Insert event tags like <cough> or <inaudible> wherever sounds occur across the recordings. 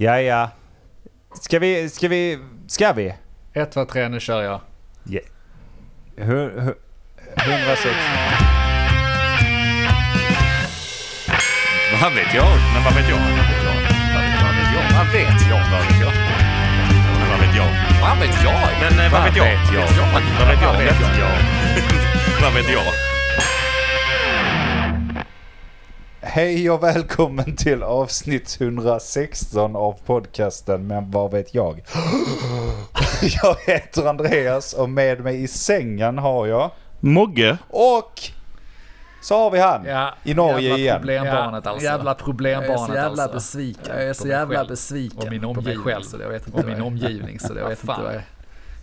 Ja, ja. Ska vi, ska vi, ska vi? 1, 2, 3, nu kör jag. Ja. Hu- hu- 106. Vad vet jag? Men vad vet jag? Vad vet jag? Vad vet jag? Vad vet jag? Vad vet jag? Men vad vet jag? Vad vet jag? Eh, vad vet jag? Vad vet jag? Hej och välkommen till avsnitt 116 av podcasten Men vad vet jag? <gasps> Jag heter Andreas och med mig i sängen har jag Mogge? och så har vi han Ja, i Norge jävla igen. Problembarnet alltså. Jävla Jag är problembarnet så jävla alltså. besviken. Jag är så jävla besviken Och min på mig omgivning. själv så jag vet inte Och vad min jag- omgivning så jag vet inte fan. vad jag...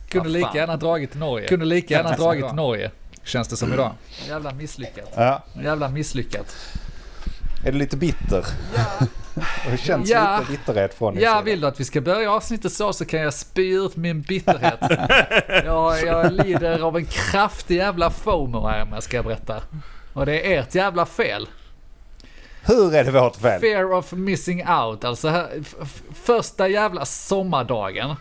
Kunde lika fan. gärna dragit till Norge. Kunde lika gärna dragit till Norge. Känns det som idag. Jävla misslyckat. Ja, Jävla misslyckat. Är du lite bitter? <laughs> Det känns Ja. lite bitterhet från din Ja, sida. vill du att vi ska börja avsnittet så så kan jag spy ut min bitterhet. <laughs> jag, jag lider av en kraftig jävla FOMO här med ska jag berätta. Och det är ert jävla fel. Hur är det vårt fel? Fear of missing out. Alltså här, första jävla sommardagen.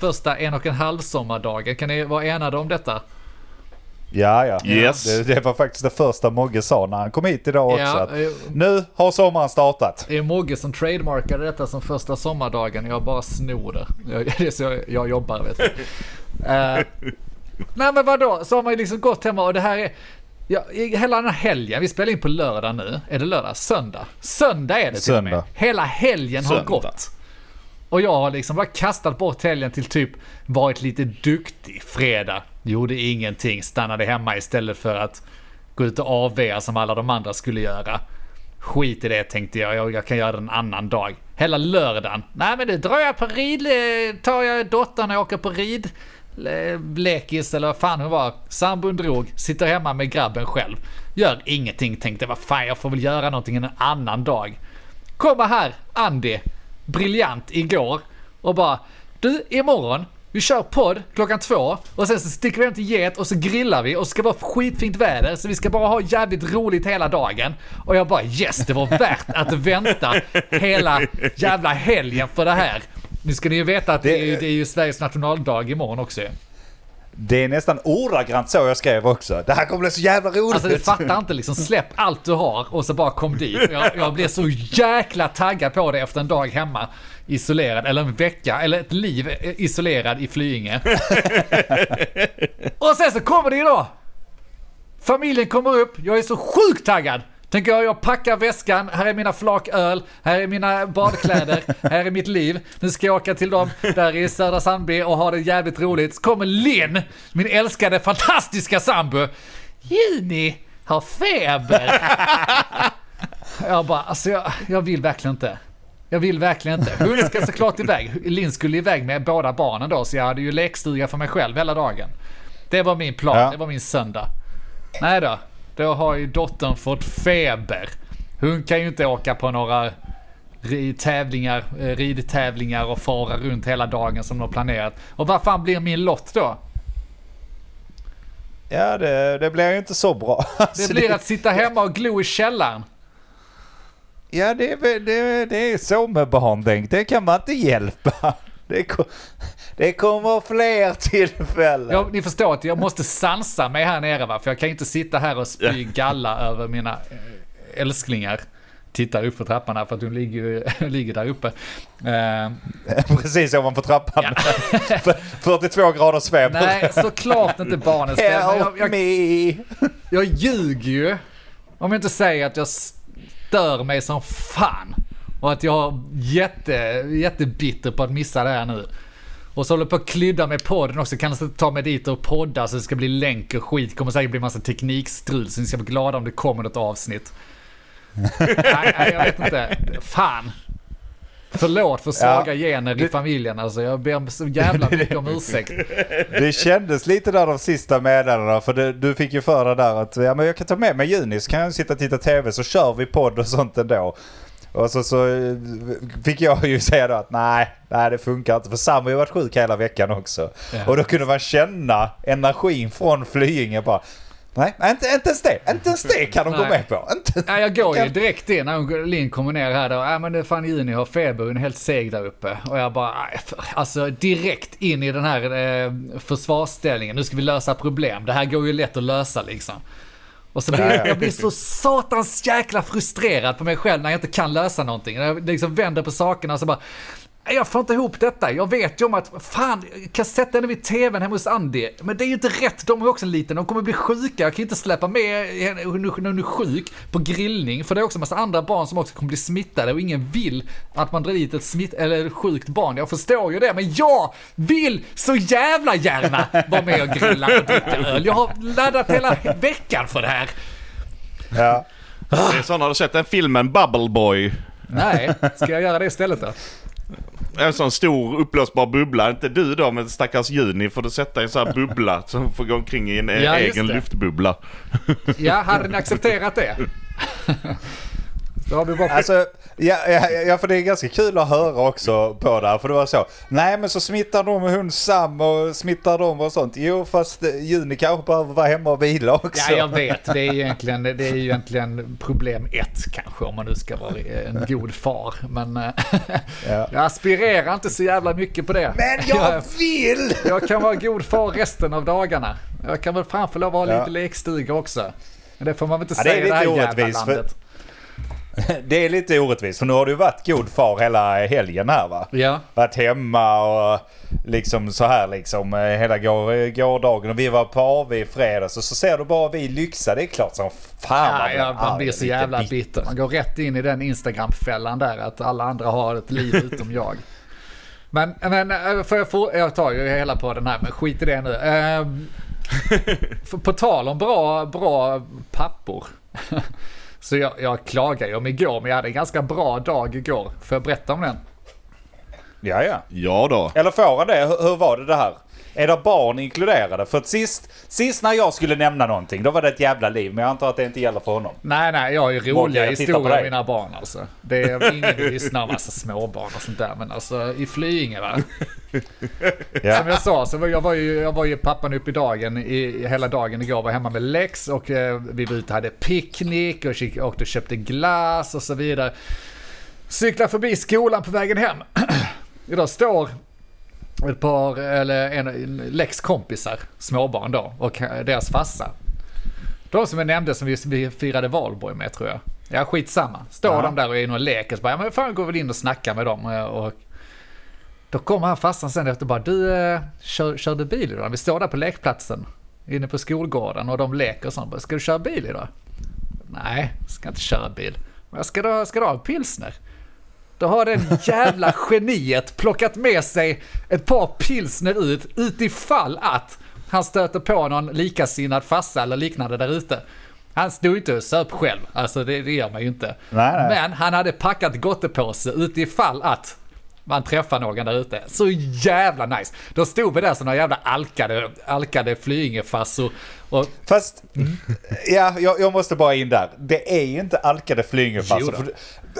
Första en och en halv sommardagen. Kan ni vara enade om detta? Ja, ja. Yes. Det, det var faktiskt det första Mogge sa när han kom hit idag också. Ja, att eh, nu har sommaren startat. Det är Mogge som trademarkade detta som första sommardagen. Jag bara snor det. Jag- <laughs> Det är så jag, jag jobbar vet du. Eh, nej men vadå, så har man ju liksom gått hemma och det här är... Ja, hela den här helgen, vi spelar in på lördag nu. Är det lördag? Söndag? Söndag är det till och med. Söndag. Hela helgen har Söndag. gått. Och jag har liksom bara kastat bort helgen till typ varit lite duktig fredag. Gjorde ingenting, stannade hemma istället för att gå ut och avvea som alla de andra skulle göra. Skit i det tänkte jag, jag, jag kan göra det en annan dag. Hela lördagen, nej men det drar jag på rid, eh, tar jag dottern och åker på rid, lekis eller vad fan hon var. Sambon drog, sitter hemma med grabben själv. Gör ingenting, tänkte jag, vad fan jag får väl göra någonting en annan dag. Kommer här, Andy, briljant igår och bara du imorgon vi kör podd klockan två och sen så sticker vi hem till Get och så grillar vi och så ska det vara skitfint väder så vi ska bara ha jävligt roligt hela dagen. Och jag bara yes, det var värt att vänta hela jävla helgen för det här. Nu ska ni ju veta att det, är, ju- det är ju Sveriges nationaldag imorgon också. Det är nästan ordagrant så jag skrev också. Det här kommer bli så jävla roligt. Alltså du fattar inte liksom, släpp allt du har och så bara kom dit. Jag, jag blev så jäkla taggad på det efter en dag hemma. Isolerad, eller en vecka, eller ett liv isolerad i Flyinge. <laughs> och sen så kommer det idag! Familjen kommer upp, jag är så sjukt taggad! Tänker jag, jag packar väskan, här är mina flak öl, här är mina badkläder, här är mitt liv. Nu ska jag åka till dem där i Södra Sandby och ha det jävligt roligt. Så kommer Linn, min älskade fantastiska sambo. Juni har feber. Jag bara, alltså jag, jag vill verkligen inte. Jag vill verkligen inte. Hon ska såklart iväg. Linn skulle iväg med båda barnen då, så jag hade ju lekstuga för mig själv hela dagen. Det var min plan, Ja. det var min söndag. Nej då, då har ju dottern fått feber. Hon kan ju inte åka på några tävlingar, eh, ridtävlingar och fara runt hela dagen som de har planerat. Och vad fan blir min lott då? Ja, det, det blir ju inte så bra. <laughs> Det Alltså, blir att sitta hemma och glo i källaren. Ja, det, det, det är så med barn. Det kan man inte hjälpa. Det, ko- det kommer fler tillfällen. Jag, ni förstår att jag måste sansa mig här nere va, för jag kan inte sitta här och spy galla över mina eh, älsklingar. Tittar upp för trappan här för att hon ligger, ju- <laughs> ligger där uppe. Eh, <laughs> Precis ovanför trappan. 42 <laughs> grader svep. nej, såklart inte barnens fel. Jag, jag, me! jag ljuger ju om jag inte säger att jag stör mig som fan. Och att jag är jätte, jättebitter på att missa det här nu. Och så håller jag på att klydda med podden också. Kan jag ta mig dit och podda så det ska bli länk och skit. kommer säkert bli massa teknikstrul så ni ska bli glada om det kommer något avsnitt. <laughs> nej, nej, jag vet inte. Fan. Förlåt för svaga gener i familjen alltså. Jag ber så jävla <laughs> mycket om ursäkt. Det kändes lite där de sista meddelandena för det, du fick ju för dig där att ja, men jag kan ta med mig Juni så kan jag sitta och titta tv så kör vi podd och sånt ändå. Och så, så eh, fick jag ju säga då att nej, nej det funkar inte för Sam har ju varit sjuk hela veckan också. Ja. Och då kunde man känna energin från Flyinge bara Nej, inte, inte ens det. Inte ens det kan de gå Nej. med på. Inte. Ja, jag går ju Kan- direkt in när Linn kommer ner här då. Ja men det fan Juni har feber, hon är helt seg där uppe. Och jag bara, för- alltså direkt in i den här eh, försvarsställningen. Nu ska vi lösa problem. Det här går ju lätt att lösa liksom. Och så blir Ja, jag, ja. jag blir så satans jäkla frustrerad på mig själv när jag inte kan lösa någonting. När jag liksom vänder på sakerna och så bara, "Nej, jag får inte ihop detta. Jag vet ju om att, fan, sätta henne vid tvn hemma hos Andy. Men det är ju inte rätt, de är också en liten, de kommer bli sjuka. Jag kan inte släppa med henne när hon är sjuk på grillning. För det är också en massa andra barn som också kommer bli smittade och ingen vill att man drar dit ett smitt, eller ett sjukt barn. Jag förstår ju det, men jag vill så jävla gärna vara med och grilla och dricka öl. Jag har laddat hela veckan för det här. Ja. Det är sån, har du sett den filmen Bubble Boy? Nej, ska jag göra det istället då? En sån stor uppblåsbar bubbla. Inte du då, men stackars Juni får du sätta i en sån här bubbla som får gå omkring i en Ja, egen luftbubbla. Ja, hade ni accepterat det? <laughs> Då har vi bara... Alltså, ja, ja, ja, för det är ganska kul att höra också på det här. För det var så. Nej men så smittar de hund Sam och smittar de och sånt. Jo fast eh, Juni kanske behöver vara hemma och vila också. Ja, jag vet. Det är, egentligen, det är ju egentligen problem ett kanske om man nu ska vara en god far. Men eh, <laughs> Ja. jag aspirerar inte så jävla mycket på det. Men jag vill! jag kan vara god far resten av dagarna. Jag kan väl framför lov ha lite lekstuga också. Men det får man väl inte Ja, det är säga i det här jävla orättvist, för- landet. <laughs> Det är lite orättvist för nu har du varit god far hela helgen här va? Ja. Varit hemma och liksom så här liksom eh, hela går, gårdagen och vi var på AV i fredags och så ser du bara vi lyxa. Det är klart som fan Ja, ja, man blir så jävla bitter. bitter. Man går rätt in i den Instagram-fällan där att alla andra har ett liv <laughs> utom jag. Men, men eh, för jag, får, jag tar ju hela på den här, men skit i det nu. <laughs> För på tal om bra, bra pappor. Så jag, jag klagar ju om igår, men jag hade en ganska bra dag igår. Får jag berätta om den? Ja, ja. Ja då. Eller får han det? Hur, hur var det det här? Är det barn inkluderade? För att sist, sist när jag skulle nämna någonting, då var det ett jävla liv. Men jag antar att det inte gäller för honom. Nej, nej, jag har ju roliga historier om mina barn alltså. Det är ingen lyssnar massa småbarn och sånt där, men alltså i Flyinge va. <laughs> Ja. Som jag sa, så var jag, var ju, jag var ju pappan upp i dagen, i, hela dagen igår, var hemma med Lex och eh, vi var ute och hade picknick och åkte och köpte glass och så vidare. Cyklar förbi skolan på vägen hem. <clears throat> Idag står ett par, eller en, Lex kompisar, småbarn då, och deras farsa. De som jag nämnde som vi, firade valborg med tror jag. Ja, skitsamma. Står Ja. de där och är inne och leker så bara, ja men fan går väl in och snackar med dem. Och då kommer han farsan sen efter och bara, du eh, kör, kör du bil idag? Vi står där på lekplatsen inne på skolgården och de leker och sånt. Bara, Ska du köra bil idag? Nej, ska inte köra bil. Men ska du, ska du ha en pilsner? Då har den jävla <laughs> geniet plockat med sig ett par pilsner ut utifall att han stöter på någon likasinnad farsa eller liknande där ute. Han stod inte och söp själv, alltså det, det gör man ju inte. Nej, nej. Men han hade packat gottepåse utifall att man träffar någon där ute. Så jävla nice. Då stod vi där som några jävla alkade, alkade flyingefassor och Fast, ja, jag, jag måste bara in där. Det är ju inte alkade. För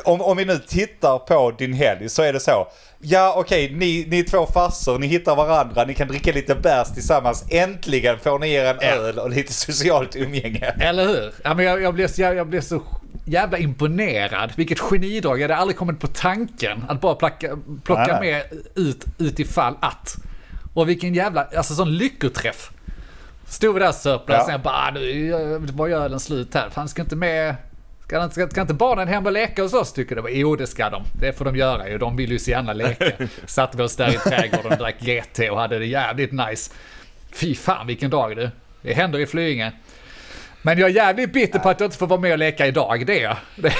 Om, om vi nu tittar på din helg så är det så. Ja okej, ni, ni är två farsor, ni hittar varandra, ni kan dricka lite bärs tillsammans. Äntligen får ni er en öl och lite socialt umgänge. Eller hur? Ja, men jag, jag, blev så, jävla- jag blev så jävla imponerad. Vilket genidrag. Jag hade aldrig kommit på tanken att bara plocka, plocka med ut utifall att. Och vilken jävla, alltså sån lyckoträff. Stod vi där och söp Ja. och sen bara, "Ah, nu var ju ölen slut här. Fan ska inte med, ska, inte- ska, ska inte barnen hem och leka hos oss tycker du? Jo det ska de. Det får de göra ju. De vill ju så gärna leka. <laughs> Satt vi oss där i trädgården och drack GT och hade det jävligt nice. Fy fan vilken dag du. Det händer i Flyinge. Men jag är jävligt bitter på att jag inte får vara med och leka idag, det är jag. Det,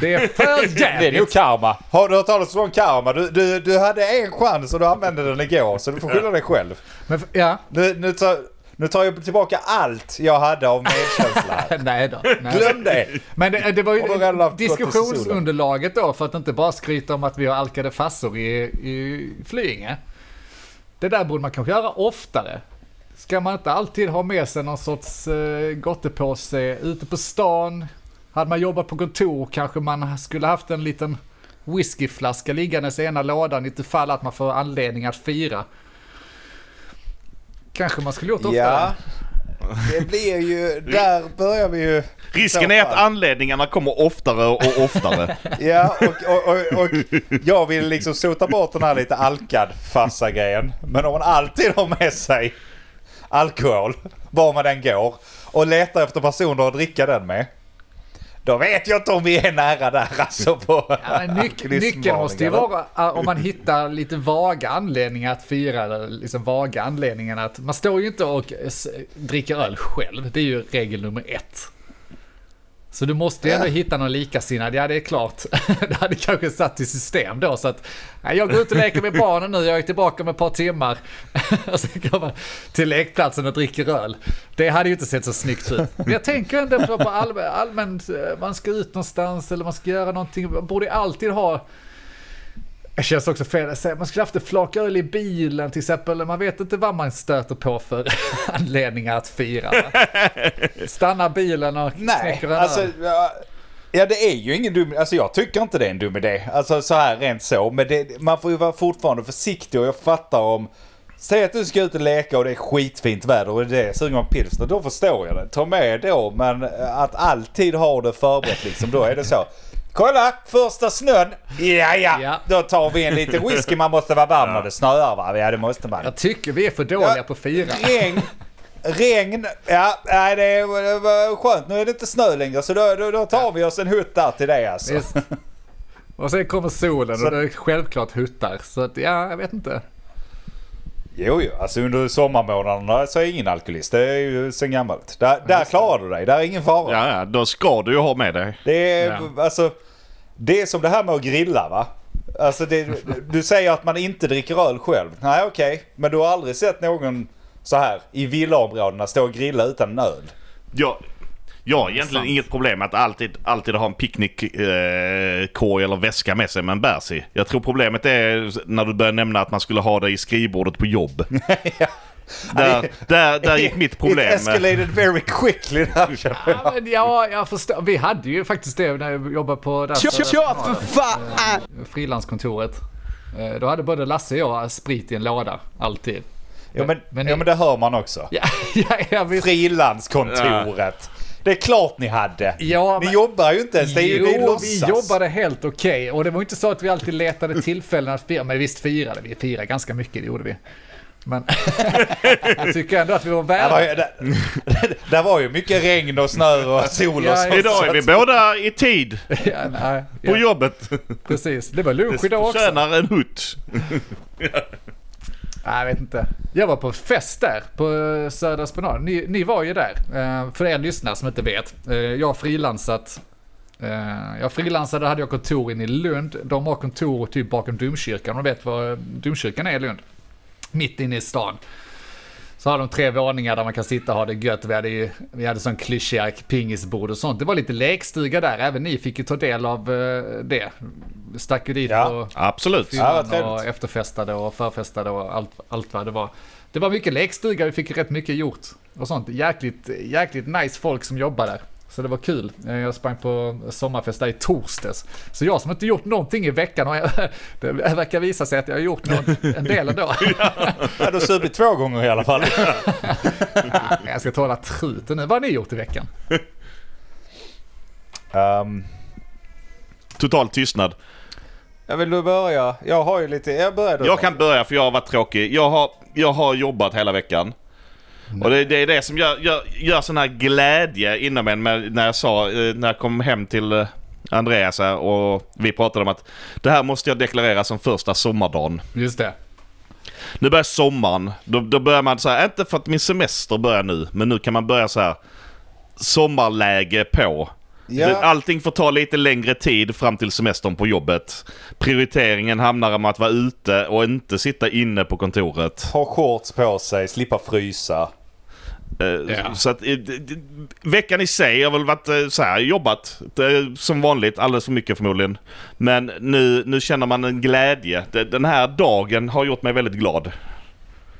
det är för <laughs> Det är nog jävligt. karma. Har du hört talas om karma? Du, du, du hade en chans och du använde den igår så du får skylla dig själv. Men, ja, Nu, nu, tar, nu tar jag tillbaka allt jag hade av medkänsla. <laughs> nej då. Nej. Glöm det! Men det, det var ju diskussionsunderlaget då för att inte bara skryta om att vi har alkade fassor i, i Flyinge. Det där borde man kanske göra oftare. Ska man inte alltid ha med sig någon sorts eh, gottepåse ute på stan? Hade man jobbat på kontor kanske man skulle haft en liten whiskyflaska liggandes i ena lådan ifall att man får anledning att fira. Kanske man skulle gjort oftare. Ja, det blir ju, där börjar vi ju... Risken är att anledningarna kommer oftare och oftare. <laughs> Ja, och, och, och, och jag vill liksom sota bort den här lite alkad fassa grejen. Men om man alltid har med sig alkohol, var man än går, och letar efter personer att dricka den med. Då vet jag inte om vi är nära där alltså på Ja, nyc <laughs> nyckeln måste ju vara uh, om man hittar lite vaga anledningar att fira, eller liksom vaga anledningar att man står ju inte och dricker öl själv. Det är ju regel nummer ett. Så du måste ju ändå hitta någon likasinnad, ja det är klart. <laughs> det hade kanske satt i system då så att ja, jag går ut och leker med barnen nu, jag är tillbaka om ett par timmar. <laughs> sen går man till lekplatsen och dricker öl. Det hade ju inte sett så snyggt ut. Men jag tänker ändå på, på all, allmänt, eh, man ska ut någonstans eller man ska göra någonting, man borde alltid ha det känns också fel att säga, man skulle haft ett flak öl i bilen till exempel. Man vet inte vad man stöter på för <laughs> anledningar att fira. Stanna bilen och Nej, knäcker en alltså... ja, Ja det är ju ingen dum, alltså jag tycker inte det är en dum idé. Alltså så här rent så. Men det, man får ju vara fortfarande försiktig och jag fattar om... Säg att du ska ut och leka och det är skitfint väder och det är suger man pilsner. Då förstår jag det. Ta med då men att alltid ha det förberett liksom. Då är det så. Kolla! Första snön! Ja, ja, Ja. Då tar vi en liten whisky. Man måste vara varm när det snöar va? Ja det måste man. Jag tycker vi är för dåliga Ja, på att fira. Regn. Regn. Ja, nej, det var, skönt. Nu är det inte snö längre så då, då, då tar vi oss en hutt där till det alltså. Visst. Och sen kommer solen Så- och det är självklart huttar. Så att, ja, jag vet inte. Jo, jo, alltså under sommarmånaderna så är jag ingen alkoholist. Det är ju sen gammalt. Där, där klarar du dig. Där är ingen fara. Ja, ja, då ska du ju ha med dig. Det är Ja. alltså... Det är som det här med att grilla va? Alltså det, du säger att man inte dricker öl själv. Nej okej. Men du har aldrig sett någon så här i villaområdena stå och grilla utan en öl. Jag, jag har egentligen sant. inget problem med att alltid, alltid ha en picknickkorg eh, eller väska med sig med en bärs i. Jag tror problemet är när du börjar nämna att man skulle ha det i skrivbordet på jobb. <laughs> <laughs> där, där, där gick mitt <laughs> problem. It escalated very quickly där. Ja, men ja, jag förstår. Vi hade ju faktiskt det när jag jobbade på där Kör för fan! frilanskontoret. Eh, Då hade både Lasse och jag sprit i en låda, alltid. Ja men, Men ja, det- men det hör man också. Ja, <laughs> ja, ja visst. Frilanskontoret. Det är klart ni hade. Ja, ni men- jobbar ju inte ens. Det är ju, det är Jo, vi jobbade helt okej. Och det var inte så att vi alltid letade tillfällen att fira. Men visst firade vi. Firade ganska mycket, det gjorde vi. Men <laughs> jag tycker ändå att vi var Det det, det var ju mycket regn och snö och sol och Ja, så. Idag är vi båda i tid <laughs> Ja, nej, på ja, jobbet. precis. Det var lunch idag också. Förtjänar en hutt. <laughs> Nej, jag vet inte. Jag var på fest där på Södra Esplanad. Ni, ni var ju där. Eh, för er lyssnare som inte vet. Eh, jag har frilansat. Eh, jag frilansade, hade jag kontor inne i Lund. De har kontor typ bakom domkyrkan. De vet vad domkyrkan är i Lund. Mitt inne i stan. Så har de tre våningar där man kan sitta och ha det gött. Vi hade ju, vi hade sån klyschiga pingisbord och sånt. Det var lite lekstuga där. Även ni fick ju ta del av eh, det. Stack ju dit Ja. och Absolut. Ja, och efterfestade och förfestade och allt, allt vad det var. Det var mycket lekstuga, vi fick rätt mycket gjort och sånt. Jäkligt, jäkligt nice folk som jobbar där. Så det var kul. Eh, Jag sprang på sommarfest där i torsdags. Så jag som inte gjort någonting i veckan, och jag, <laughs> det verkar visa sig att jag har gjort något, en del ändå. <laughs> Ja, du har supit två gånger i alla fall. <laughs> Jag ska tala truten nu. Vad har ni gjort i veckan? Um, Total tystnad. jag vill du börja? Jag har ju lite... Jag börjar du. Jag kan börja för jag har varit tråkig. Jag har, jag har jobbat hela veckan. Och det, det är det som gör, gör, gör sån här glädje inom en med, när jag sa, eh, när jag kom hem till eh, Andreas här och vi pratade om att det här måste jag deklarera som första sommardagen. Just det. Nu börjar sommaren. Då, då börjar man så här, inte för att min semester börjar nu, men nu kan man börja så här sommarläge på. Ja. Allting får ta lite längre tid fram till semestern på jobbet. Prioriteringen hamnar om att vara ute och inte sitta inne på kontoret. Ha shorts på sig, slippa frysa. Eh, Ja. Så att, eh, veckan i sig har väl varit eh, så här, jobbat som vanligt, alldeles för mycket förmodligen. Men nu, nu känner man en glädje. Den här dagen har gjort mig väldigt glad.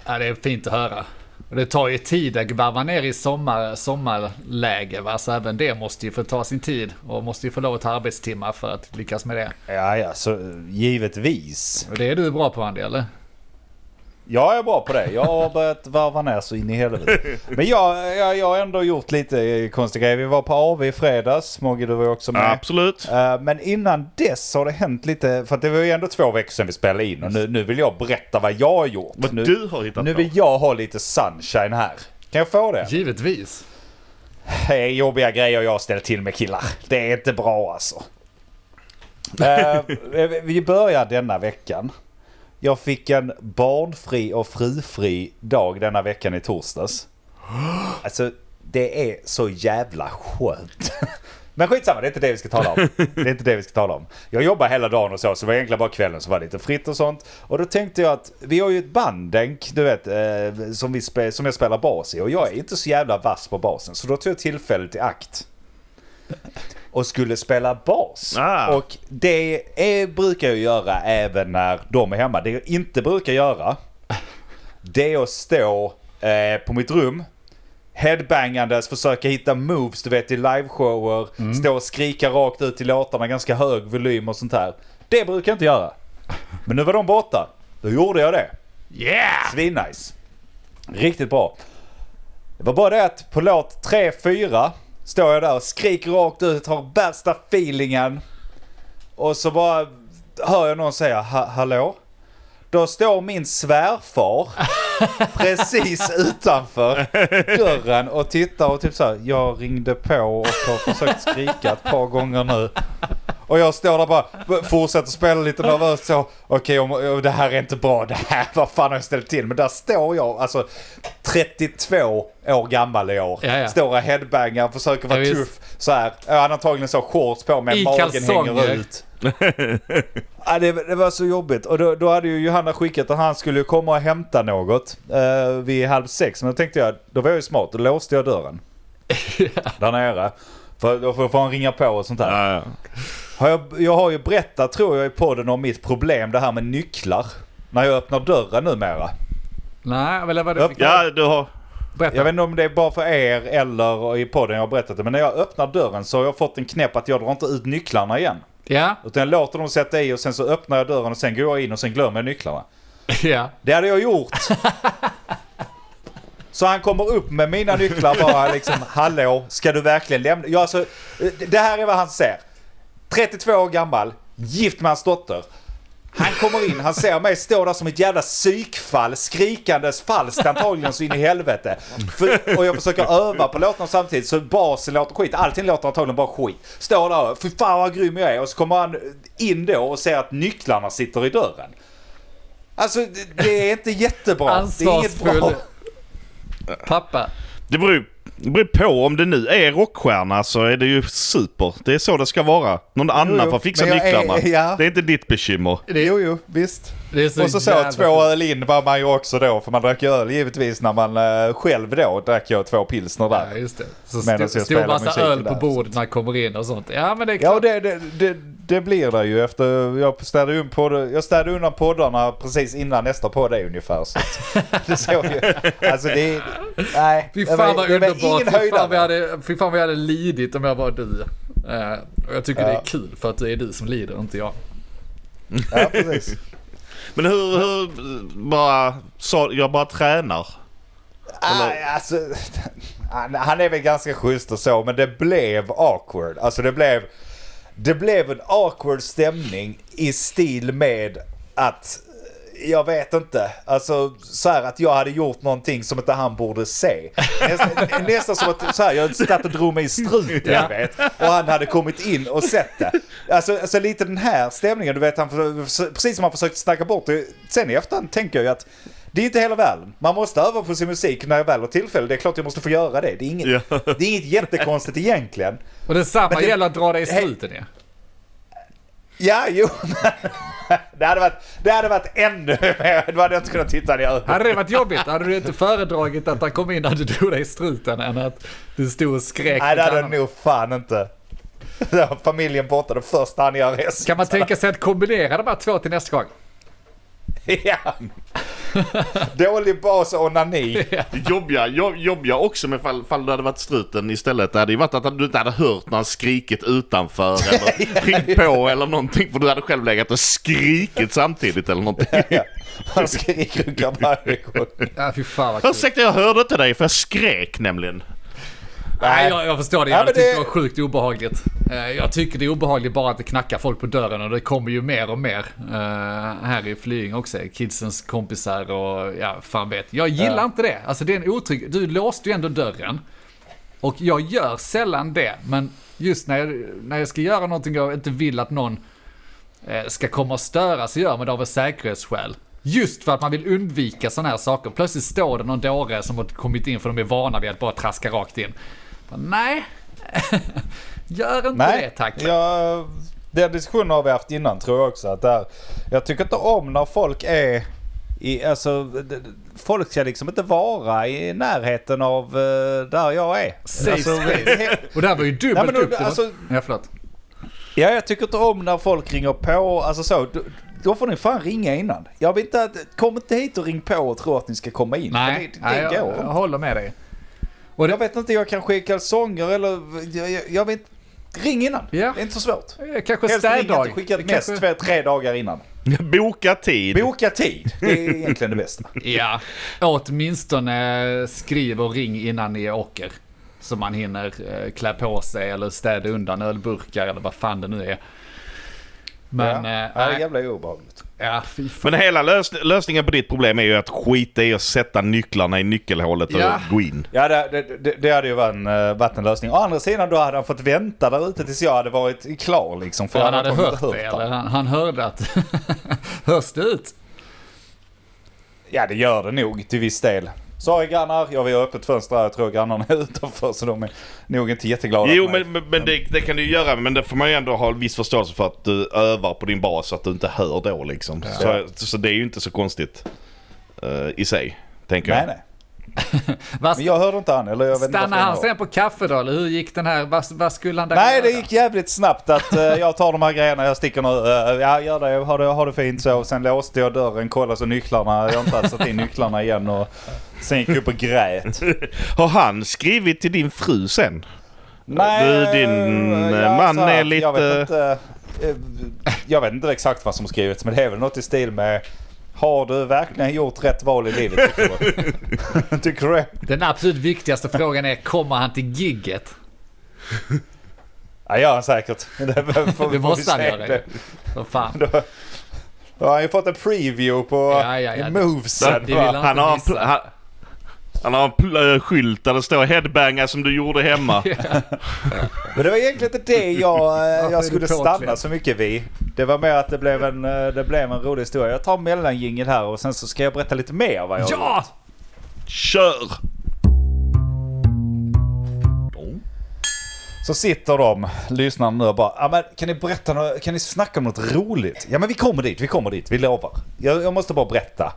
Ja, det är fint att höra. Det tar ju tid att varva ner i sommar, sommarläge, va? så även det måste ju få ta sin tid och måste ju få lov att ta arbetstimmar för att lyckas med det. Ja, ja, så givetvis. Det är du bra på Andy, eller? Jag är bra på det. Jag har börjat varva ner så in i helvete. <laughs> Men jag, jag, jag har ändå gjort lite konstiga grejer. Vi var på AV i fredags. Mogge, du var ju också med. Absolut. Eh, Men innan dess har det hänt lite, för att det var ju ändå två veckor sedan vi spelade in och nu, nu vill jag berätta vad jag har gjort. Vad nu, du har hittat nu vill jag ha lite sunshine här. Kan jag få det? Givetvis. Det är jobbiga grejer jag ställer till med killar. Det är inte bra alltså. Eh, vi börjar denna veckan. Jag fick en barnfri och frufri dag denna veckan i torsdags. Alltså, det är så jävla skönt. <laughs> Men skitsamma, det är inte det vi ska tala om. Det är inte det vi ska tala om. Jag jobbar hela dagen och så, så det var egentligen bara kvällen som var lite fritt och sånt. Och då tänkte jag att vi har ju ett bandenk, du vet, eh, som, vi spe, som jag spelar bas i. Och jag är inte så jävla vass på basen. Så då tog jag tillfället i akt. Och skulle spela bas. Ah. Och det är, brukar jag göra även när de är hemma. Det jag inte brukar göra, det är att stå eh, på mitt rum headbangandes, försöka hitta moves du vet i liveshower, stå och skrika rakt ut i låtarna, ganska hög volym och sånt här. Det brukar jag inte göra. Men nu var de borta. Då gjorde jag det. Yeah! Svinnice. Riktigt bra. Det var bara det att på låt 3-4 står jag där och skriker rakt ut, har värsta feelingen. Och så bara hör jag någon säga "Ha- hallå? Då står min svärfar <laughs> precis utanför dörren och tittar och typ så här, jag ringde på och har försökt skrika ett par gånger nu. Och jag står där bara, fortsätter spela lite nervöst så. Okej, om- om det här är inte bra. Det här, vad fan har jag ställt till? Men där står jag, alltså 32 år gammal i år. Ja, ja. Står och headbangar, försöker vara Ja, tuff. Så här. Jag hade antagligen så shorts på mig, I magen kalsonger. hänger ut. <laughs> ja, det, det var så jobbigt. Och då, då hade ju Johanna skickat att han skulle komma och hämta något eh, vid halv sex. Men då tänkte jag, då var jag ju smart. Då låste jag dörren. <laughs> Där nere. För då får han ringa på och sånt där. Ja, ja. Har jag, jag har ju berättat tror jag i podden om mitt problem det här med nycklar. När jag öppnar dörren numera. Nej, eller vad Upp- det ja, du har... Berätta. Jag vet inte om det är bara för er eller i podden jag har berättat det. Men när jag öppnar dörren så har jag fått en knäpp att jag drar inte ut nycklarna igen. Ja, Utan jag låter dem sätta i och sen så öppnar jag dörren och sen går jag in och sen glömmer jag nycklarna. <laughs> ja. Det hade jag gjort. <laughs> Så han kommer upp med mina nycklar bara liksom, hallå, ska du verkligen lämna? Ja, alltså, det här är vad han ser. 32 år gammal, gift med hans dotter. Han kommer in, han ser mig stå där som ett jävla psykfall, skrikandes falskt antagligen så in i helvete. För, och jag försöker öva på låtarna samtidigt så basen låter skit, allting låter antagligen bara skit. Står där och, fy fan vad grym jag är. Och så kommer han in då och ser att nycklarna sitter i dörren. Alltså det, det är inte jättebra. Det är inget bra. Pappa. Det beror, det beror på om det nu är rockstjärna så är det ju super. Det är så det ska vara. Någon annan jo, får fixa jag är- nycklarna. ja. Det är inte ditt bekymmer. Jo, jo, visst. Så och så så två öl in var man ju också då. För man drack ju öl givetvis när man eh, själv då drack jag två pilsner där. Ja, just det. Så jag stod, massa öl på bordet när jag kommer in och sånt. Ja, men det är Ja, klart. och det, det, det, det blir det ju efter... Jag städade, un podd, jag städade undan poddarna precis innan nästa podd är ungefär. Så <laughs> det såg ju... Alltså det... Nej. Fy fan vad underbart. Fy fan, jag hade, fy fan jag hade lidit om jag var du. Eh, och jag tycker Ja. det är kul för att det är du som lider, inte jag. Ja, precis. Men hur, hur bara, så, jag bara tränar. Nej, alltså, han, han är väl ganska schysst och så, men det blev awkward. Alltså det blev, det blev en awkward stämning i stil med att, jag vet inte, alltså så här att jag hade gjort någonting som inte han borde se. Nästan, nästan som att så här, jag satt och drog mig i struten, Ja. jag vet. Och han hade kommit in och sett det. Alltså, alltså lite den här stämningen, du vet, han, precis som han försökte snacka bort det. Sen i efterhand tänker jag ju att det är inte hela världen. Man måste öva på sin musik när jag väl har tillfälle. Det är klart jag måste få göra det. Det är inget, Ja. det är inget jättekonstigt egentligen. Och detsamma Men det- gäller att dra dig i struten ja. Ja, jo. <laughs> Det hade varit, det hade varit ännu mer. Då hade jag inte kunnat titta i ögonen. Hade det varit jobbigt, hade du inte föredragit att han kom in när du drog dig i struten än att du stod och skrek Nej, det hade jag nog fan inte. <laughs> Familjen borta det första han gör är Kan man tänka sig att kombinera de här två till nästa gång? Ja. Dålig bas och onani. Jobbiga, jobb, jobbiga också med fall, fall det hade varit struten istället. Det hade ju varit att du inte hade hört någon skrikit utanför <laughs> eller ringt på eller någonting. För du hade själv legat och skrikit samtidigt eller någonting. Ja, Han skriker och gång. Ja, fy fan vad kul. Ursäkta jag hörde inte dig för jag skrek nämligen. Nej, jag, jag förstår det. Jag Ja, hade men tyckt det- det var sjukt obehagligt. Eh, Jag tycker det är obehagligt bara att det knackar folk på dörren och det kommer ju mer och mer. eh, här i Flying också. Kidsens kompisar och ja, fan vet. Jag gillar Ja. inte det. Alltså det är en otrygg... Du låste ju ändå dörren. Och jag gör sällan det. Men just när jag, när jag ska göra någonting jag inte vill att någon eh, ska komma och störa så gör man det av säkerhetsskäl. Just för att man vill undvika sådana här saker. Plötsligt står det någon dåre som har kommit in för de är vana vid att bara traska rakt in. Nej, <laughs> gör inte det Nej, tack. jag, den diskussionen har vi haft innan tror jag också. Att där, jag tycker inte om när folk är i, alltså, folk ska liksom inte vara i närheten av eh, där jag är. Safe Alltså. <laughs> Och det här var ju dubbelt Nej, men upp. Det alltså- ja, förlåt. Ja, jag tycker inte om när folk ringer på. Alltså så, då, då får ni fan ringa innan. Jag vill inte att, kom inte hit och ring på och tro att ni ska komma in. Nej, det, nej det jag, går jag inte. håller med dig. Och jag vet inte, jag kan skicka kalsonger eller, jag, jag, jag vet Ring innan. Ja. Det är inte så svårt. Eh, Kanske Helst städdag. inte, skicka Det ett mest kanske- två, tre dagar innan. <laughs> Boka tid. Boka tid. Det är egentligen det bästa. <laughs> Ja, åtminstone skriv och ring innan ni åker. Så man hinner eh, klä på sig eller städa undan ölburkar eller vad fan det nu är. Men, ja. ja, det är jävla obehagligt. Ja. Men hela lös lösningen på ditt problem är ju att skita i att sätta nycklarna i nyckelhålet och Ja. gå in. Ja, det, det, det, hade ju varit en, uh, varit en lösning. Å andra sidan då hade han fått vänta där ute tills jag hade varit klar liksom. För han hade hört inte det, han. eller han, han hörde att... <laughs> Hörs det ut? Ja, det gör det nog till viss del. Sorry grannar, jag vill ha öppet fönster här. Jag tror grannarna är <laughs> utanför så de är nog inte jätteglada Jo men, men, men det, det kan du ju göra men det får man ju ändå ha en viss förståelse för att du övar på din bas så att du inte hör då liksom. Så, så det är ju inte så konstigt eh, i sig. Tänker Nej, jag. nej. <laughs> Men jag hörde inte han, eller jag vet inte stannade han sen på kaffe då, eller hur gick den här, vad, vad skulle han där Nej, det göra? gick jävligt snabbt att eh, jag tar de här grejerna, jag sticker nu. Uh, ja, gör det, ha det, ha det fint så. Sen låste jag dörren, kollade så nycklarna, jag har inte satt in nycklarna igen och sen gick jag upp och grät. <laughs> Har han skrivit till din fru sen? Nej, Du, din, eh, eh, man här, är lite- Jag vet inte, jag vet inte exakt vad som skrivits men det är väl något i stil med har du verkligen gjort rätt val i livet <laughs> tycker du? det? Den absolut viktigaste frågan är, kommer han till gigget? Ja, gör han säkert. <laughs> Det, får- Det måste han göra ju. Vad fan. Då, då har han ju fått en preview på Ja, ja, ja. movesen. Det han Han inte har, han, han har en eh, skylt där det står headbanga som du gjorde hemma. <laughs> Men det var egentligen inte det jag, eh, <laughs> jag skulle stanna så mycket vid. Det var mer att det blev en, eh, det blev en rolig historia. Jag tar mellanjingel här och sen så ska jag berätta lite mer vad jag har Ja! gjort. Kör! Så sitter de, lyssnarna nu och bara, ja men kan ni berätta, nå- kan ni snacka om något roligt? Ja men vi kommer dit, vi kommer dit, vi lovar. Jag, jag måste bara berätta.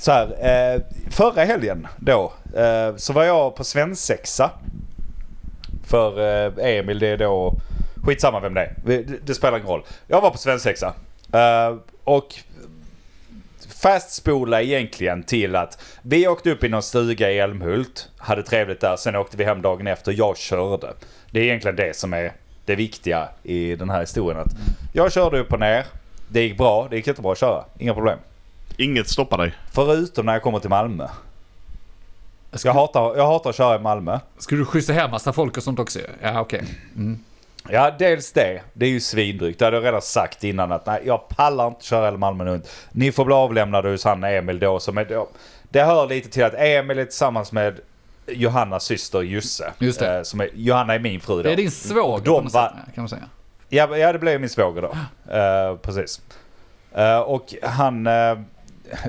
Så här, eh, förra helgen då, eh, så var jag på svensexa. För eh, Emil, det är då, skitsamma vem det är, det, det spelar ingen roll. Jag var på svensexa. Eh, och fastspola egentligen till att vi åkte upp i någon stuga i Älmhult, hade trevligt där, sen åkte vi hem dagen efter, jag körde. Det är egentligen det som är det viktiga i den här historien. Att jag körde upp och ner, det gick bra, det gick jättebra att köra, inga problem. Inget stoppar dig. Förutom när jag kommer till Malmö. Jag hatar, jag hatar att köra i Malmö. Skulle du skjutsa hem massa folk och sånt också? Ja, okej. Ja, dels det. Det är ju svindrygt. Det hade jag redan sagt innan att nej, jag pallar inte köra hela Malmö runt. Ni får bli avlämnade hos han Emil då som är då. Det hör lite till att Emil är tillsammans med Johannas syster Jusse. Just det. Eh, Som är, Johanna är min fru då. Det är din svåger De sätt, kan man säga. Ja, ja det blev min svåger då. Eh, precis. Eh, och han...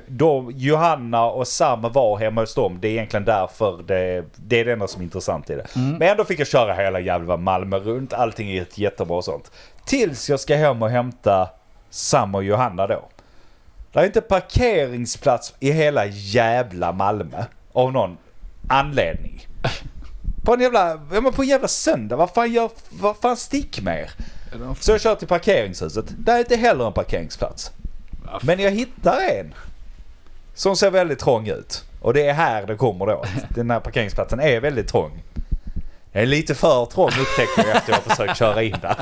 då Johanna och Sam var hemma hos dem. Det är egentligen därför det, det är det enda som är intressant i det. Men ändå fick jag köra hela jävla Malmö runt. Allting är ett jättebra och sånt. Tills jag ska hem och hämta Sam och Johanna då. Det är inte parkeringsplats i hela jävla Malmö. Av någon anledning. På en jävla, ja men på en jävla söndag. Vad fan gör, vad fan stick med er? Så jag kör till parkeringshuset. Där är inte heller en parkeringsplats. Men jag hittar en. Som ser väldigt trång ut. Och det är här det kommer då. <laughs> Den här parkeringsplatsen är väldigt trång. Det är lite för trång upptäckte jag efter jag försökt köra in där.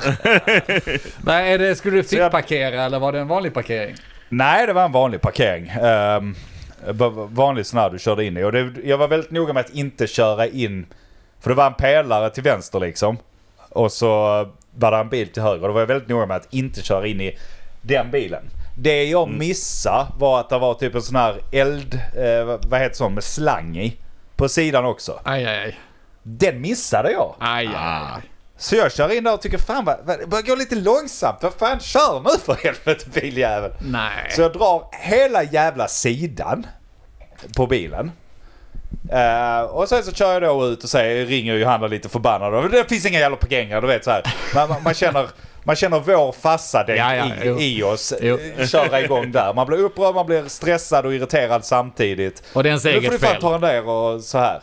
<laughs> Men är det, skulle du Så jag- fickparkera eller var det en vanlig parkering? Nej, det var en vanlig parkering. Um, vanlig sån här du körde in i. Och det, jag var väldigt noga med att inte köra in. För det var en pelare till vänster liksom. Och så var det en bil till höger. Då var jag väldigt noga med att inte köra in i den bilen. Det jag missade var att det var typ en sån här eld, eh, vad- heter sån med slang i. På sidan också. Aj, aj, aj. Den missade jag. Aj, aj, Ah. aj. Så jag kör in där och tycker fan vad, vad, det börjar gå lite långsamt. Vad fan kör nu för helvete biljävel. Nej. Så jag drar hela jävla sidan på bilen. Eh, och sen så kör jag då ut och säger, ringer Johanna lite förbannad. Det finns inga jävla parkeringar, du vet så här. Man, man, man känner, man känner vår farsa den Ja, ja, jo. i, i oss Jo. eh, köra igång där. Man blir upprörd, man blir stressad och irriterad samtidigt. Och det är ens Nu får eget du fan fel. ta den där och så här.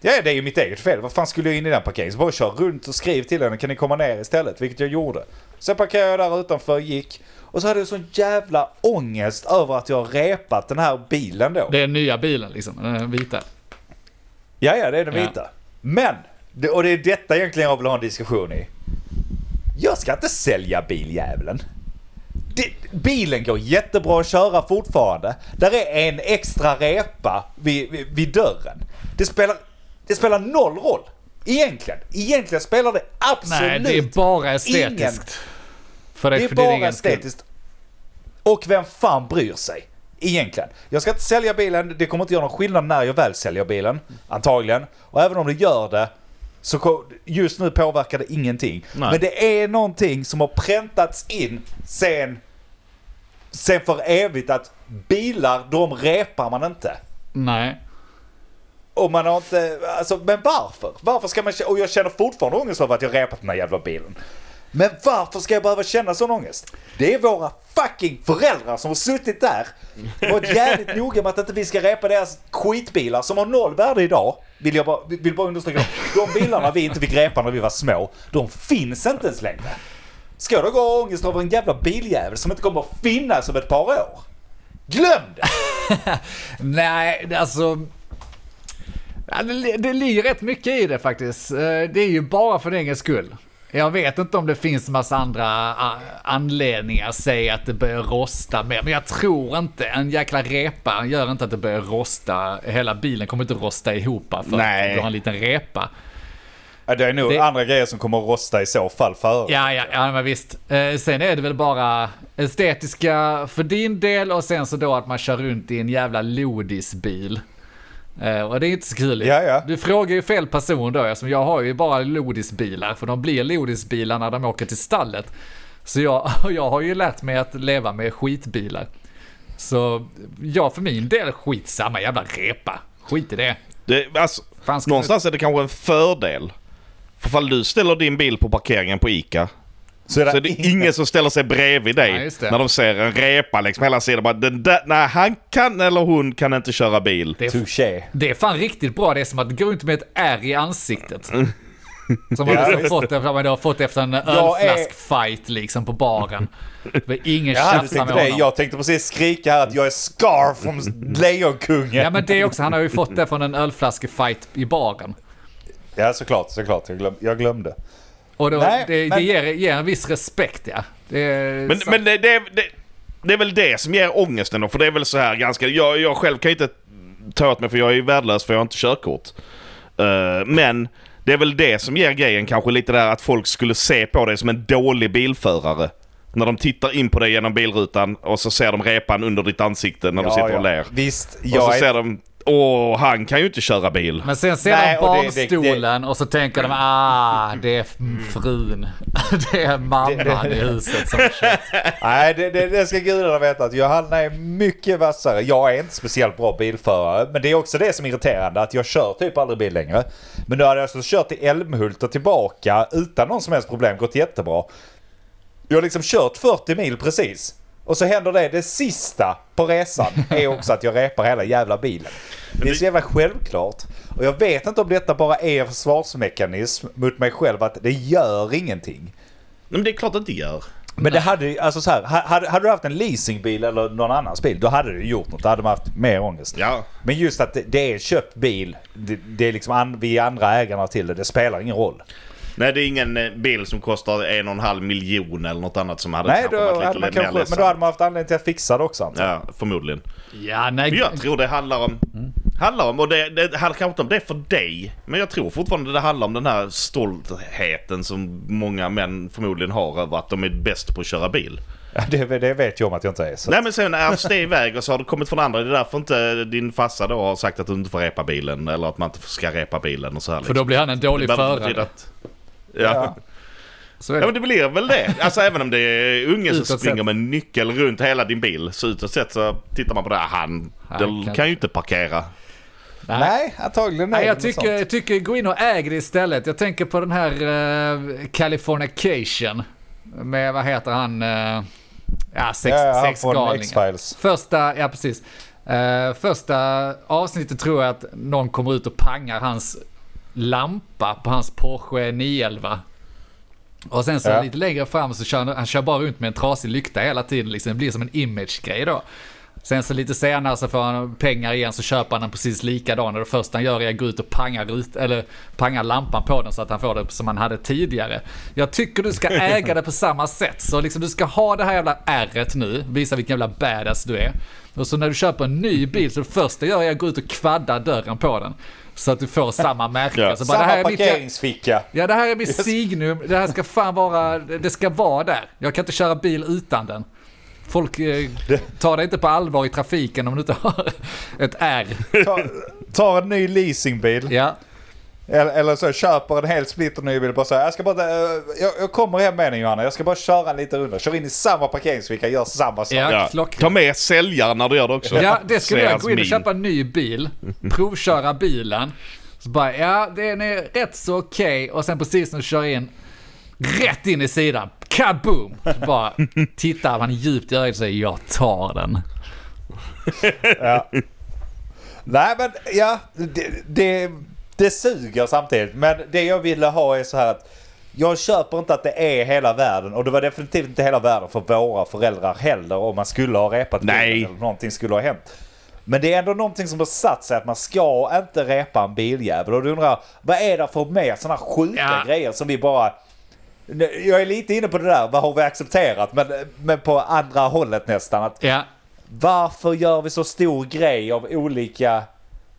Ja, det är ju mitt eget fel. Vad fan skulle jag in i den parkeringen? Så bara kör runt och skriv till henne. Kan ni komma ner istället? Vilket jag gjorde. Sen parkerade jag där utanför, gick. Och så hade jag sån jävla ångest över att jag har repat den här bilen då. Det är den nya bilen liksom, den vita. Ja, ja, det är den Ja. vita. Men, det- och det är detta egentligen jag vill ha en diskussion i. Jag ska inte sälja biljäveln. Det, bilen går jättebra att köra fortfarande. Där är en extra repa vid, vid, vid dörren. Det spelar, det spelar noll roll. Egentligen. Egentligen spelar det absolut Nej, det är bara estetiskt. ingen- För Det det, är bara skull. estetiskt. Och vem fan bryr sig? Egentligen. Jag ska inte sälja bilen, det kommer inte göra någon skillnad när jag väl säljer bilen. Antagligen. Och även om det gör det, så just nu påverkar det ingenting. Nej. Men det är någonting som har präntats in sen, sen för evigt att bilar, de repar man inte. Nej. Och man har inte, alltså men varför? Varför ska man och jag känner fortfarande ångest över att jag repat den här jävla bilen. Men varför ska jag behöva känna sån ångest? Det är våra fucking föräldrar som har suttit där och varit jävligt noga med att inte vi ska repa deras skitbilar som har noll värde idag. Vill jag bara, vill bara understryka. De bilarna vi inte fick repa när vi var små, de finns inte ens längre. Ska jag då gå och ha ångest över en jävla biljävel som inte kommer att finnas om ett par år? Glöm det! <laughs> Nej, alltså... Det, det ligger rätt mycket i det faktiskt. Eh, det är ju bara för din egen skull. Jag vet inte om det finns massa andra anledningar, säg att det börjar rosta mer, men jag tror inte, en jäkla repa gör inte att det börjar rosta, hela bilen kommer inte rosta ihop för Nej. att du har en liten repa. Det är nog Det- andra grejer som kommer att rosta i så fall före. Ja, ja, ja men visst. Eh, sen är det väl bara estetiska för din del och sen så då att man kör runt i en jävla lodisbil. Eh, och det är inte så kul. Ja, ja. Du frågar ju fel person då, eftersom jag har ju bara lodisbilar, för de blir lodisbilar när de åker till stallet. Så jag, <laughs> jag har ju lärt mig att leva med skitbilar. Så jag för min del, skitsamma jävla repa. Skit i det. Det, alltså, någonstans är det kanske en fördel. För fall du ställer din bil på parkeringen på ICA Så är det, så är det ingen som ställer sig bredvid Ja, dig det. när de ser en repa liksom hela sidan. Bara, den där, nej, han kan eller hon kan inte köra bil. Det är Touché. Det är fan riktigt bra. Det är som att gå runt med ett ärr i ansiktet. Som man Ja, har visst. fått efter, man har fått efter en Jag är- ölflaskfight liksom på baren. Det är ingen Ja, med det. honom. Jag tänkte precis skrika här att jag är Scar från Lejonkungen. Ja men det också, han har ju fått det från en ölflaskefight i baren. Ja, såklart, såklart. Jag, glöm, jag glömde. Och då, Nej, det, men- det ger, ger en viss respekt ja. Det är Men, men det, det, det, det är väl det som ger ångesten då. För det är väl så här ganska... Jag, jag själv kan ju inte ta åt mig för jag är ju värdelös för jag har inte körkort. Eh, men det är väl det som ger grejen kanske lite där att folk skulle se på dig som en dålig bilförare. När de tittar in på dig genom bilrutan och så ser de repan under ditt ansikte när du sitter och ler. Visst, Och så jag ser är... de... Åh, han kan ju inte köra bil. Men sen ser Nej, de och det- det- barnstolen och så tänker de ah, det är frun. <laughs> Det är mamman i huset som kört. <laughs> Nej, det, det, det ska gudarna veta att Johanna är mycket vassare. Jag är inte speciellt bra bilförare. Men det är också det som är irriterande. Att jag kör typ aldrig bil längre. Men nu hade jag alltså kört till Älmhult och tillbaka utan någon som helst problem. Gått jättebra. Jag har liksom kört 40 mil precis. Och så händer det, det sista på resan är också att jag repar hela jävla bilen. Det är så jävla självklart. Och jag vet inte om detta bara är en försvarsmekanism mot mig själv att det gör ingenting. Men det är klart att det gör. Men det hade ju- alltså så här, ha- hade, hade du haft en leasingbil eller någon annans bil, då hade du gjort något. Då hade man haft mer ångest. Ja. Men just att det, det är en köpt bil, det, det är liksom an, vi andra ägarna till det, det spelar ingen roll. Nej, det är ingen eh, bil som kostar en och en halv miljon eller något annat som hade Nej, kanske då varit hade lite man mer kanske, men då hade man haft anledning till att fixa det också. Ja, förmodligen. Ja, nej. Men jag tror det handlar om... Handlar om, och det, det handlar kanske inte om det för dig. Men jag tror fortfarande det handlar om den här stoltheten som många män förmodligen har över att de är bäst på att köra bil. Ja, det, det vet jag om att jag inte är. Så. Nej men sen ärvs det iväg och så har det kommit från andra. Det är därför inte din farsa då har sagt att du inte får repa bilen. Eller att man inte ska repa bilen och så här. liksom. För då blir han en dålig förare. Att, ja. Ja. Ja det. men det blir väl det. Alltså även om det är unge som springer sett. med nyckel runt hela din bil. Så utåt sett så tittar man på det. Han, Han det kan- kan ju inte parkera. Nej, antagligen Nej, jag tycker, jag tycker gå in och äg det istället. Jag tänker på den här uh, Californication. Med, vad heter han? Uh, ja, sex, Ja, sexgalningen. Första, ja precis. Eh, första avsnittet tror jag att någon kommer ut och pangar hans lampa på hans Porsche 911. Och sen så Ja. lite längre fram så kör han, han kör bara runt med en trasig lykta hela tiden. Liksom. Det blir som en image-grej då. Sen så lite senare så får han pengar igen så köper han en precis likadan. Och det första han gör är att gå ut och panga, rut, eller panga lampan på den så att han får det som han hade tidigare. Jag tycker du ska <laughs> äga det på samma sätt. Så liksom du ska ha det här jävla ärret nu, visa vilken jävla badass du är. Och så när du köper en ny bil så det första jag gör är att gå ut och kvadda dörren på den. Så att du får samma märke. Ja. Så bara, det Samma här är mitt jä- parkeringsficka. Ja det här är mitt signum, det här ska fan vara, det ska vara där. Jag kan inte köra bil utan den. Folk eh, tar det inte på allvar i trafiken om du inte har <laughs> ett R. Ta, tar en ny leasingbil. Ja, Eller, eller så köper en helt splitterny bil. Bara så här, jag, ska bara, eh, jag, jag kommer hem med den Johanna. Jag ska bara köra en liten runda. Kör in i samma parkeringsficka. Gör samma sak. Ja. Ja. klockrent. Ta med säljaren när du gör det också. ja det skulle jag gå in och köpa en ny bil, provköra bilen. Så bara, ja den är rätt så okej. Och sen precis när du kör in, rätt in i sidan, kaboom! Så bara tittar man djupt i ögonen och säger jag tar den. Nej men ja, det, det, det suger samtidigt. Men det jag ville ha är så här att jag köper inte att det är hela världen och det var definitivt inte hela världen för våra föräldrar heller om man skulle ha repat Nej. eller någonting skulle ha hänt. Men det är ändå någonting som har satt sig att man ska inte repa en biljävel. Och du undrar, vad är det för mer sådana sjuka Ja. grejer som vi bara... Jag är lite inne på det där, vad har vi accepterat? Men, men på andra hållet nästan. Att Ja. varför gör vi så stor grej av olika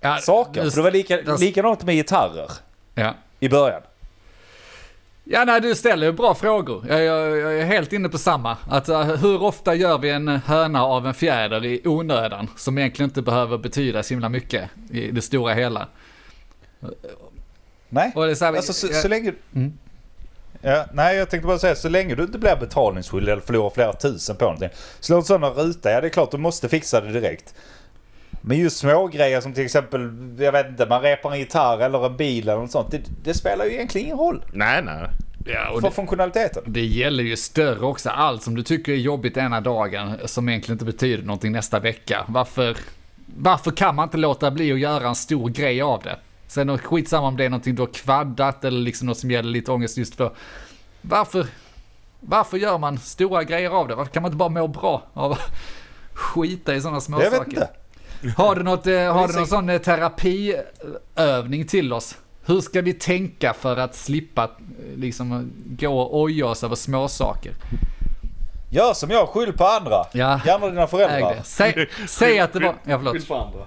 ja saker? just- För det var lika, det- likadant med gitarrer Ja. i början. Ja, nej, du ställer ju bra frågor. Jag, jag, jag är helt inne på samma. Att, uh, hur ofta gör vi en höna av en fjäder i onödan? Som egentligen inte behöver betyda så himla mycket i det stora hela. Nej, Och det är så här, alltså så, jag- så länge... Mm. Ja, nej, jag tänkte bara säga så länge du inte blir betalningsskyldig eller förlorar flera tusen på någonting. Slå en sån ruta, ja det är klart du måste fixa det direkt. Men just små grejer som till exempel, jag vet inte, man repar en gitarr eller en bil eller något sånt. Det, det spelar ju egentligen ingen roll Nej, nej. Ja, och för det, funktionaliteten. det gäller ju större också. Allt som du tycker är jobbigt ena dagen, som egentligen inte betyder någonting nästa vecka. Varför, varför kan man inte låta bli att göra en stor grej av det? Sen är det skitsamma om det är någonting du har kvaddat eller liksom något som gäller lite ångest just för. Varför, varför gör man stora grejer av det? Varför kan man inte bara må bra av att skita i sådana små Jag vet saker? inte. Har du, något, eh, har du någon sån eh, terapiövning till oss? Hur ska vi tänka för att slippa eh, liksom gå och oja oss över små saker? Gör som jag, skyll på andra. Ja. Gärna dina föräldrar. det. Säg, säg att det var, ja förlåt. på andra.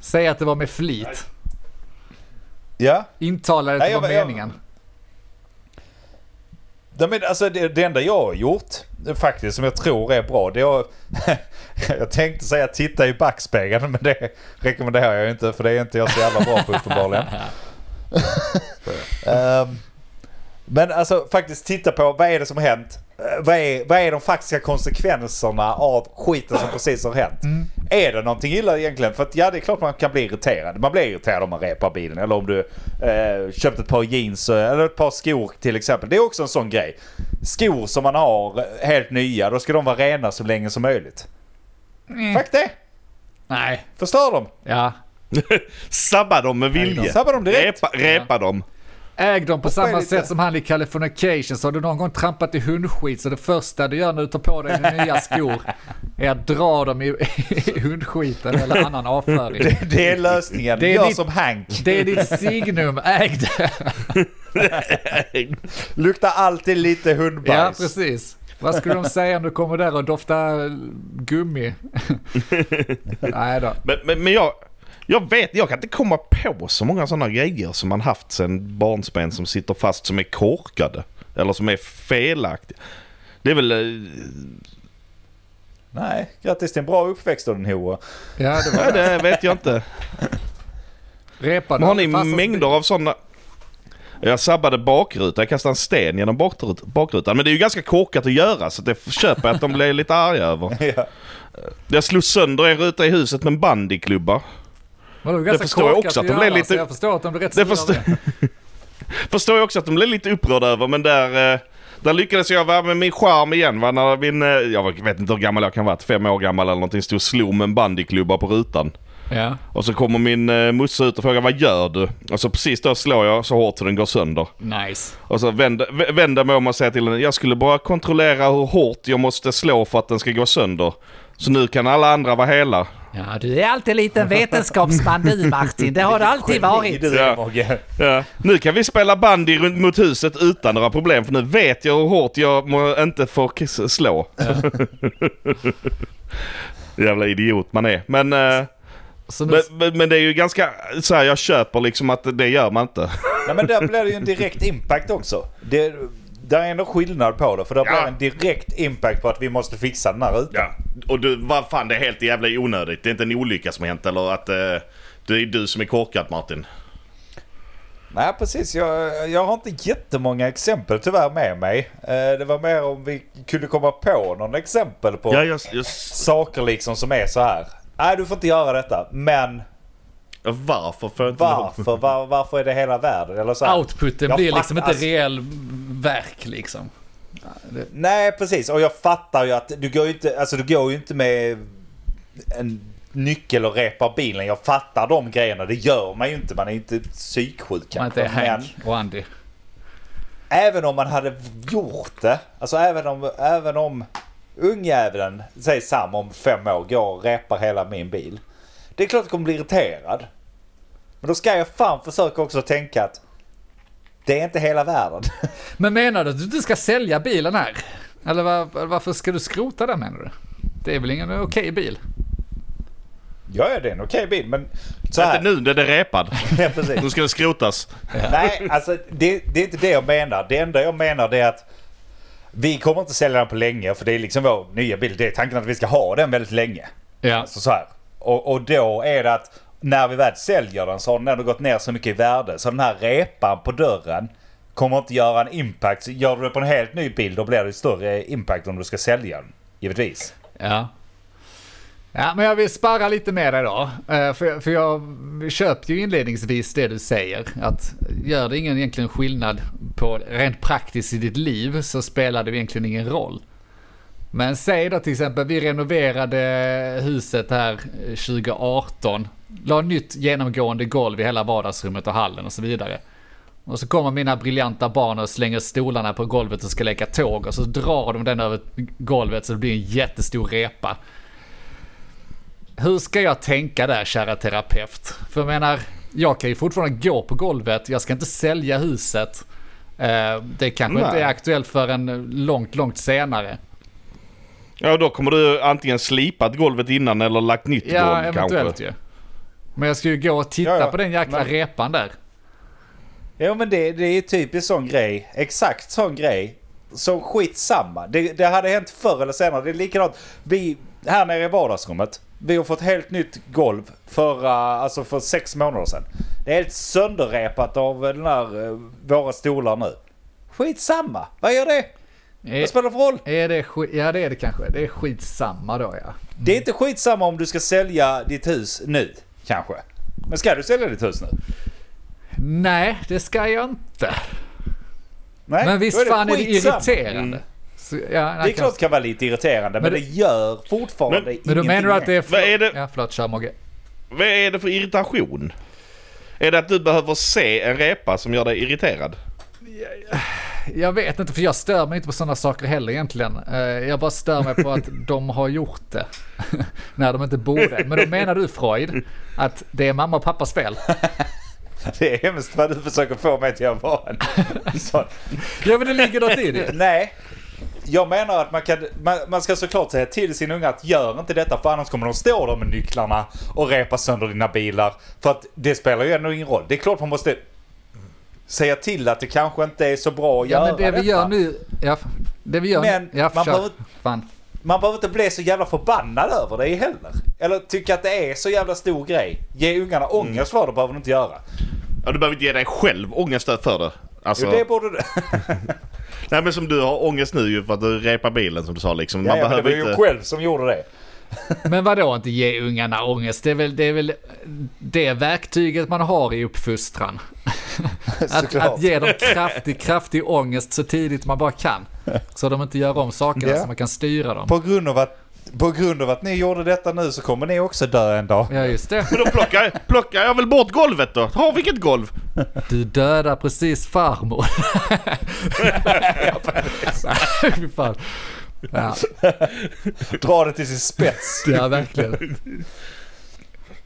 Säg att det var med flit. Ja. Intala det jag- meningen. Men alltså det, det enda jag har gjort faktiskt som jag tror är bra det är <laughs> Jag tänkte säga titta i backspegeln men det rekommenderar jag inte för det är inte jag så jävla bra på uppenbarligen. <laughs> Ehm, men alltså faktiskt titta på vad är det som har hänt? Eh, Vad är, vad är de faktiska konsekvenserna av skiten som precis har hänt? Är det någonting illa egentligen? För att ja, det är klart man kan bli irriterad. Man blir irriterad om man repar bilen. Eller om du eh, köpt ett par jeans eller ett par skor till exempel. Det är också en sån grej. Skor som man har eh, helt nya, då ska de vara rena så länge som möjligt. Mm. Fuck det! Nej, Förstör dem! ja. <laughs> Sabba dem med vilja. Sabba dem direkt. Repa, repa dem. Äg dem på Hoppa samma sätt som han i Californication. Så har du någon gång trampat i hundskit så det första du gör när du tar på dig dina nya skor är att dra dem i, i hundskiten eller annan avföring. Det, det är lösningen. Det är Gör ditt- som Hank. Det är ditt signum, äg det. <laughs> Luktar alltid lite Ja, hundbajs. precis. Vad skulle de säga om du kommer där och doftar gummi? <laughs> Nej då. Men, men, men jag, jag vet, jag kan inte komma på så många sådana grejer som man haft sen barnsben som sitter fast som är korkade. Eller som är felaktiga. Det är väl... eh, Nej, grattis till en bra uppväxt då din hoa. Ja, det var Nej, det vet jag inte. repa. Men har ni mängder av sådana... Jag sabbade bakrutan, jag kastade en sten genom bakrut- bakrutan. Men det är ju ganska korkat att göra så det köper jag att de blir lite arga över. <laughs> Ja. Jag slog sönder en ruta i huset med en bandyklubba. Vadå, ganska förstår jag också att de blev lite- Jag förstår att de blir rätt Det förstår, det. <laughs> förstår jag också att de blev lite upprörda över men där... eh, Där lyckades jag vara med min charm igen va, när min, eh, jag vet inte hur gammal jag kan vara, fem år gammal eller någonting, stod och slog med en bandyklubba på rutan. Ja. Och så kommer min uh, morsa ut och frågar vad gör du? Och så precis då slår jag så hårt så den går sönder. Nice. Och så vänder, vä- vänder mig om och säger till henne, jag skulle bara kontrollera hur hårt jag måste slå för att den ska gå sönder. Så nu kan alla andra vara hela. Ja, du är alltid en liten vetenskapsman du <laughs> Martin. Det har du alltid varit. Ja. Ja. Nu kan vi spela bandy runt mot huset utan några problem för nu vet jag hur hårt jag inte får slå. <laughs> Jävla idiot man är. Men, eh, Så nu, men, men, men det är ju ganska så här, jag köper liksom att det gör man inte. Nej men där <laughs> blir det ju en direkt impact också. Det, där är ändå skillnad på det. För det blir Ja. en direkt impact på att vi måste fixa den här rutan. Ja, och du, vad fan det är helt jävla onödigt. Det är inte en olycka som har hänt eller att eh, det är du som är korkad Martin. Nej precis, jag, jag har inte jättemånga exempel tyvärr med mig. Eh, det var mer om vi kunde komma på någon exempel på Ja, jag, jag, saker liksom som är så här. Nej du får inte göra detta, men varför? För inte varför? Var, varför är det hela världen? Eller så här. outputen blir fatt- liksom inte alltså- reell verk liksom. Nej precis, och jag fattar ju att du går ju inte, alltså, du går ju inte med en nyckel och repar bilen. Jag fattar de grejerna, det gör man ju inte. Man är ju inte psyksjuk Om man inte är kanske. Men Hank och Andy. även om man hade gjort det, alltså även om, även om ungjäveln, säg Sam om fem år, går och repar hela min bil. Det är klart att jag kommer bli irriterad. Men då ska jag fan försöka också tänka att det är inte hela världen. <laughs> Men menar du att du inte ska sälja bilen här? Eller var, varför ska du skrota den menar du? Det är väl ingen okej bil? Ja, ja, det är en okej bil, men så här. Inte nu det är repad. <laughs> Ja, precis. Nu ska den skrotas. Nej, alltså det, det är inte det jag menar. Det enda jag menar det är att vi kommer inte sälja den på länge för det är liksom vår nya bil. Det är tanken att vi ska ha den väldigt länge. Ja. Alltså så här. Och, och då är det att när vi väl säljer den så har den ändå gått ner så mycket i värde. Så den här repan på dörren kommer inte göra en impact. Gör du det på en helt ny bil då blir det större impact om du ska sälja den. Givetvis. Ja. Ja, men jag vill sparra lite med dig då. Eh, för, för jag köpte ju inledningsvis det du säger. Att gör det ingen egentligen skillnad på rent praktiskt i ditt liv så spelar det egentligen ingen roll. Men säg då till exempel vi renoverade huset här eh, 2018. La nytt genomgående golv i hela vardagsrummet och hallen och så vidare. Och så kommer mina briljanta barn och slänger stolarna på golvet och ska leka tåg och så drar de den över golvet så det blir en jättestor repa. Hur ska jag tänka där kära terapeut? För jag menar, jag kan ju fortfarande gå på golvet, jag ska inte sälja huset. Eh, Det kanske inte Nej. är aktuellt förrän långt, långt senare. Ja, då kommer du antingen slipat golvet innan eller lagt nytt Ja, golv eventuellt kanske. ju. Men jag ska ju gå och titta Ja, ja. på den jäkla Men- repan där. Ja men det, det är ju typiskt sån grej. Exakt sån grej. Så skitsamma. Det, det hade hänt förr eller senare. Det är likadant. Vi här nere i vardagsrummet. Vi har fått helt nytt golv för, alltså för sex månader sedan. Det är helt sönderrepat av den här, eh, våra stolar nu. Skitsamma. Vad gör det? Är, Vad spelar det för roll? är det ja det är det kanske. Det är skitsamma då ja. Det är inte skitsamma om du ska sälja ditt hus nu. Kanske. Men ska du sälja ditt hus nu? Nej, det ska jag inte. Nej, Men visst fan är det irriterande. Mm. Så, ja, Det är klart det kan vara lite irriterande men, Men det, det- gör fortfarande Men- ingenting. Men då menar du att det är... Vad är det- Ja, förlåt, kör Mogge. Vad är det för irritation? Är det att du behöver se en repa som gör dig irriterad? Jag vet inte, för jag stör mig inte på sådana saker heller egentligen. Eh, Jag bara stör mig på att <laughs> de har gjort det. När de inte borde. Men då menar du Freud, att det är mamma och pappas fel? <laughs> Det är hemskt vad du försöker få mig till att vara en <laughs> sån. Ja men det ligger något i det. Nej. Jag menar att man, kan, man, man ska såklart säga till sin unga att gör inte detta för annars kommer de stå där med nycklarna och repa sönder dina bilar. För att det spelar ju ändå ingen roll. Det är klart man måste säga till att det kanske inte är så bra att Ja göra men det vi detta. gör nu, ja, det vi gör Men ja, man behöver- Fan. Man behöver inte bli så jävla förbannad över det heller. Eller tycka att det är så jävla stor grej. Ge ungarna ångest för det behöver du inte göra. Ja, du behöver inte ge dig själv ångest för det. Alltså, Jo, det borde du. <laughs> nej men som du har ångest nu ju för att du repar bilen som du sa liksom. Ja, Man ja, men det var behöver ju inte... själv som gjorde det. <laughs> Men vadå inte ge ungarna ångest? Det är väl det, är väl det verktyget man har i uppfostran. <laughs> Att, att ge dem kraftig, kraftig ångest så tidigt man bara kan. Så de inte gör om sakerna Ja. så man kan styra dem. På grund, av att, på grund av att ni gjorde detta nu så kommer ni också dö en dag. Ja just det. Men då plockar, plockar jag väl bort golvet då? Har vilket golv? Du dödar precis farmor. <laughs> Fan. Ja, <laughs> Dra det till sin spets. ja, verkligen.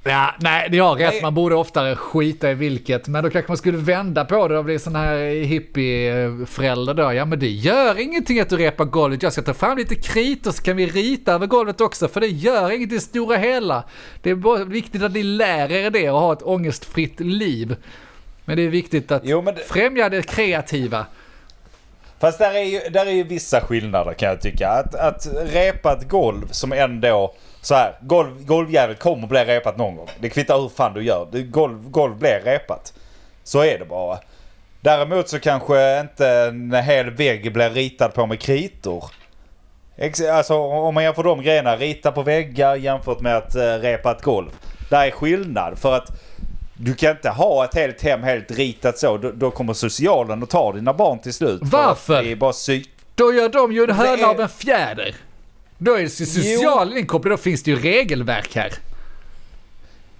Ja, nej, det har rätt. Man borde oftare skita i vilket. Men då kanske man skulle vända på det och bli sån här hippie-förälder då. Ja, men det gör ingenting att du repar golvet. Jag ska ta fram lite krit och så kan vi rita över golvet också. För det gör inget i det stora hela. Det är bara viktigt att ni lär er det och ha ett ångestfritt liv. Men det är viktigt att Jo, det- främja det kreativa. Fast där är, ju, där är ju vissa skillnader kan jag tycka. Att, att repa ett golv som ändå... Så här, golv, golvjävel kommer bli repat någon gång. Det kvittar hur fan du gör. Det, golv, golv blir repat. Så är det bara. Däremot så kanske inte en hel vägg blir ritad på med kritor. Alltså om man jämför de grejerna, rita på väggar jämfört med att eh, repa ett golv. Där är skillnad för att du kan inte ha ett helt hem helt ritat så. Då, då kommer socialen att ta dina barn till slut. Varför? Det är bara psyk... Då gör de ju en höna är- av en fjäder. Då är det social inkopplad, då finns det ju regelverk här.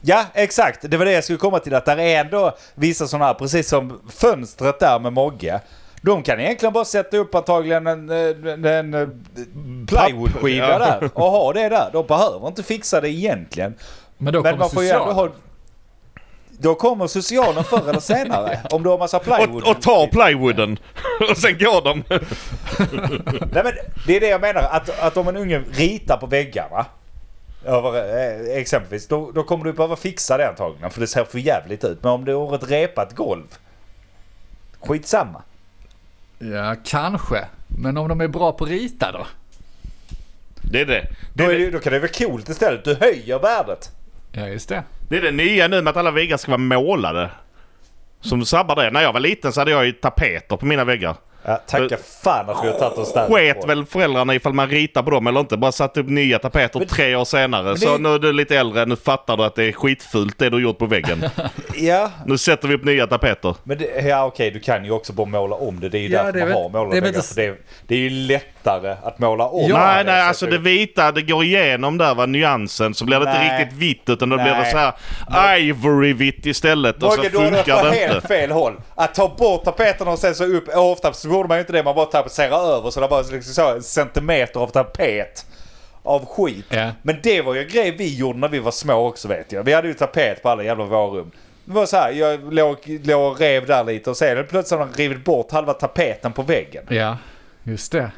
Ja, exakt. Det var det jag skulle komma till. Att där är ändå vissa sådana här, precis som fönstret där med Mogge. De kan egentligen bara sätta upp antagligen en, en, en, en plywoodskiva Ja. där och ha det där. De behöver inte fixa det egentligen. Men då Men man får ju ändå ha... Då kommer socialen förr eller senare. <laughs> Om du har massa plywood. Och, och tar plywooden. <laughs> och sen går de. Nej, men det är det jag menar. Att, att om en unge ritar på väggarna. Över, eh, exempelvis. Då, då kommer du behöva fixa det antagligen. För det ser för jävligt ut. Men om du har ett repat golv. Skitsamma. Ja, kanske. Men om de är bra på att rita då? Det är det. Då, är det, då kan det vara coolt istället. Du höjer värdet. Ja, just det. Det är det nya nu med att alla väggar ska vara målade. Som sabbar det. När jag var liten så hade jag ju tapeter på mina väggar. Ja, tacka fan att vi har tagit oss där. Sket väl föräldrarna ifall man ritar på dem eller inte. Bara satt upp nya tapeter Men- tre år senare. det- Så nu är du lite äldre. Nu fattar du att det är skitfult det du gjort på väggen. <laughs> Ja, nu sätter vi upp nya tapeter. men det, ja okej du kan ju också bara måla om det. Det är ju Ja, därför man väl- har målat det är väl väggar. det, det är ju lättare att måla om. Ja, nej, det, nej, så alltså det vita, det går igenom där va, nyansen. Så blir det Nej. inte riktigt vitt utan då blir det så här ivory-vitt istället. Och så det funkar på det helt inte. fel håll. Att ta bort tapeterna och sen så upp. Ofta så borde man ju inte det. Man bara tapetserar över så det bara liksom så en centimeter av tapet. Av skit. Ja. Men det var ju en grej vi gjorde när vi var små också vet jag. Vi hade ju tapet på alla jävla våra rum. Det var så här, jag låg, låg och rev där lite och sen plötsligt har de rivit bort halva tapeten på väggen. Ja, just det.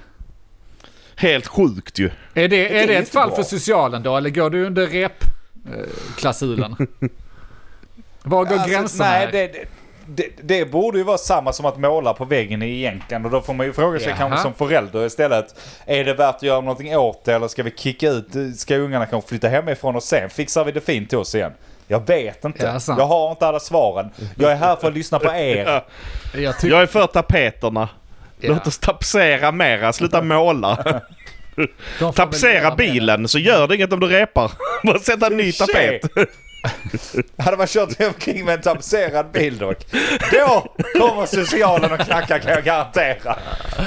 Helt sjukt ju. Är det, är är det ett fall bra. för socialen då, eller går du under rep-klausulen? <laughs> Var går Alltså, gränserna nej, här? det, det, det, det borde ju vara samma som att måla på väggen egentligen. Och då får man ju fråga sig Jaha. kanske som förälder istället. Är det värt att göra någonting åt det eller ska vi kicka ut, ska ungarna kanske flytta hemifrån och sen fixar vi det fint till oss igen? Jag vet inte. Ja, jag har inte alla svaren. Jag är här för att lyssna på er. <laughs> Jag. Jag är för tapeterna. Ja. Låt oss tapetsera mera, sluta måla. med bilen så gör det inget om du repar. <laughs> Bara sätta en ny tapet. Hade man kört omkring med en tapetserad bil dock. Då kommer socialen och knacka kan jag garantera.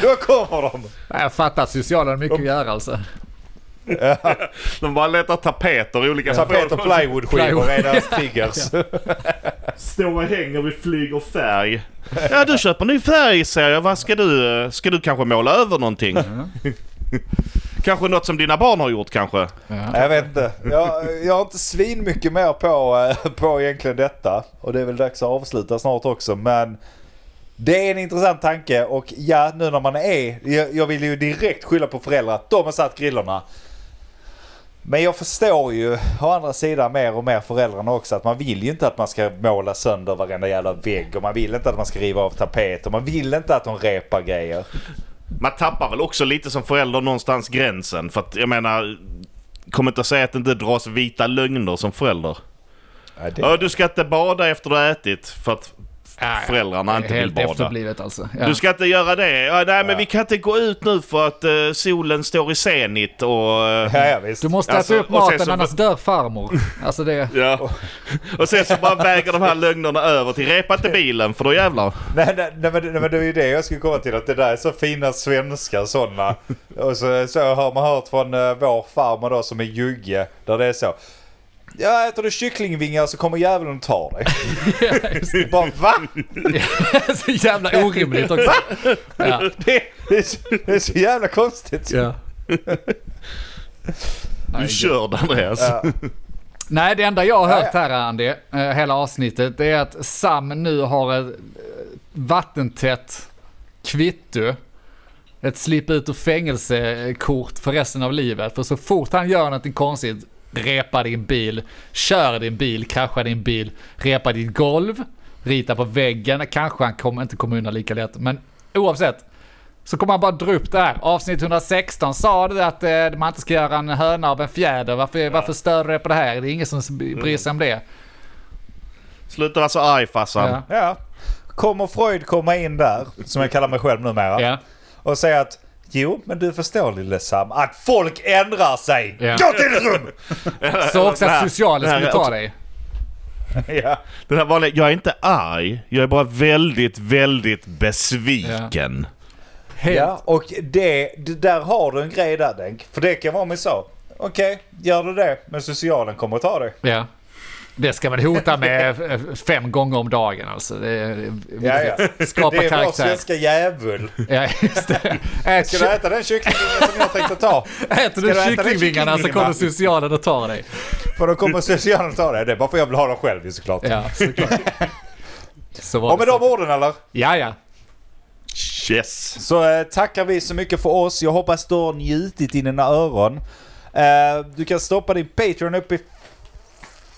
Då kommer de. Jag fattar att socialen mycket att göra alltså. De bara letar tapeter i olika Tapet och plywoodskivor deras triggers. Står och hänger vid flyger färg. Ja, du köper ny färg säger jag. Vad ska du... Ska du kanske måla över någonting? kanske något som dina barn har gjort kanske? Ja. Jag vet inte. Jag, jag har inte svin mycket mer på, eh, på egentligen detta. Och det är väl dags att avsluta snart också. Men det är en intressant tanke och ja, nu när man är... Jag, jag vill ju direkt skylla på föräldrar att de har satt grillorna. Men jag förstår ju å andra sidan mer och mer föräldrarna också att man vill ju inte att man ska måla sönder varenda jävla vägg och man vill inte att man ska riva av tapet och man vill inte att de repar grejer. Man tappar väl också lite som förälder någonstans gränsen. För att jag menar... Kom inte att säga att det inte dras vita lögner som förälder. Ja, det- du ska inte bada efter du har ätit för att föräldrarna inte vill Helt bada. efterblivet alltså. Ja. Du ska inte göra det. Ja, nej, men vi kan inte gå ut nu för att eh, solen står i zenit och... eh, Ja, ja, visst. Du måste Alltså, äta upp och sen maten så- annars dör farmor. <laughs> Alltså det... Ja. Och sen så bara väger de här lögnerna över till repa inte bilen för då jävlar. Nej, nej, nej, men, nej men det är ju det jag skulle komma till. Att det där är så fina svenska sådana. Och så, så har man hört från uh, vår farmor då som är jugge. Där det är så. Ja, äter du kycklingvingar så kommer djävulen och tar dig. Bara va? <laughs> så jävla orimligt också. Ja. Det, det, är så, det är så jävla konstigt. Ja. Du körde Andreas. Ja. Nej, det enda jag har hört Ja, här Andy, eh, hela avsnittet, det är att Sam nu har ett eh, vattentätt kvitto. Ett slipp ut ur fängelsekort för resten av livet. För så fort han gör något konstigt, repa din bil, kör din bil, kraschar din bil, repa ditt golv, rita på väggen, kanske han kommer inte kommer undan lika lätt. Men oavsett, så kommer han bara dra upp det här. Avsnitt 116 sa det att eh, man inte ska göra en höna av en fjäder. Varför, varför stör du dig på det här? Det är ingen som bryr sig om det. Sluta vara så arg farsan. Ja. ja. Kommer Freud komma in där, som jag kallar mig själv numera. Ja. Och säga att Jo, men du förstår lille Sam att folk ändrar sig. Ja. Gå till ditt rum! Så också att socialen skulle ta dig. ja. Den här vanliga, jag är inte arg. Jag är bara väldigt, väldigt besviken. Helt. Ja, och det, det, där har du en grej där Denk. För det kan vara med så. Okej, gör du det, men socialen kommer att ta dig. Ja. Det ska man hota med <laughs> fem gånger om dagen alltså. Det är, Ja, ja. Skapa det är vår karaktär. svenska djävul. Ja, just det. Ät, <laughs> Ska du äta den kycklingvingen som jag tänkte ta? äter du kycklingvingarna så kommer socialen att ta dig. För då kommer socialen att ta dig. Det är bara för jag vill ha dem själv såklart. Ja, såklart. <laughs> Så var Och med det de så. orden eller? Ja, ja. Yes. Så eh, tackar vi så mycket för oss. Jag hoppas du har njutit i dina öron. Eh, du kan stoppa din Patreon upp i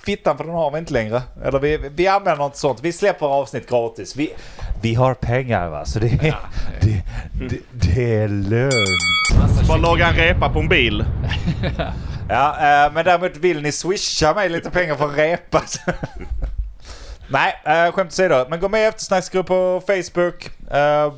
fittan för den har vi inte längre. Eller vi, vi använder inte sånt. Vi släpper avsnitt gratis. Vi, vi har pengar va, så det, det, det, det är lugnt. Bara laga en repa på en bil. Ja, eh, men däremot vill ni swisha mig lite pengar för att repa. <laughs> Nej, äh, skämt åsido. Men gå med i eftersnacksgrupp på Facebook. Eh,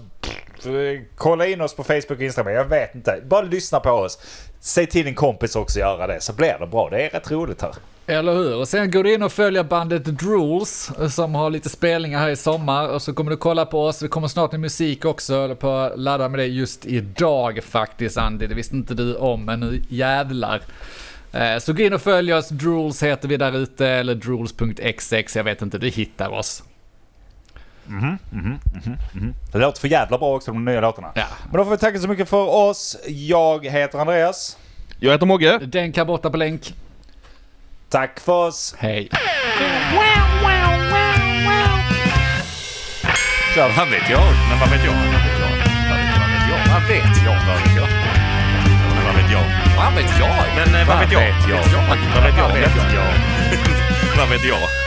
kolla in oss på Facebook och Instagram. Jag vet inte. Bara lyssna på oss. Säg till din kompis också att göra det så blir det bra. Det är rätt roligt här. Eller hur? Och sen går du in och följer bandet Drools som har lite spelningar här i sommar och så kommer du kolla på oss. Det kommer snart med musik också. Jag håller på att ladda med det just idag faktiskt Andy. Det visste inte du om men nu jävlar. Eh, Så gå in och följ oss. Drools heter vi där ute eller drools.xx. Jag vet inte, du hittar oss. Det låter för jävla bra också de nya låtarna. Ja. Men då får vi tacka så mycket för oss. Jag heter Andreas. Jag heter Mogge. Den kan borta på länk. Tack för oss. Hej. Kör. Vad vet jag? Men vad vet jag? Vad vet jag? Vad vet jag? Vad vet jag? Vad vet jag? Men vad vet jag? Vad vet jag? Men eh? Vad vet jag? Vad vet jag? Vad vet jag? Vad vet jag?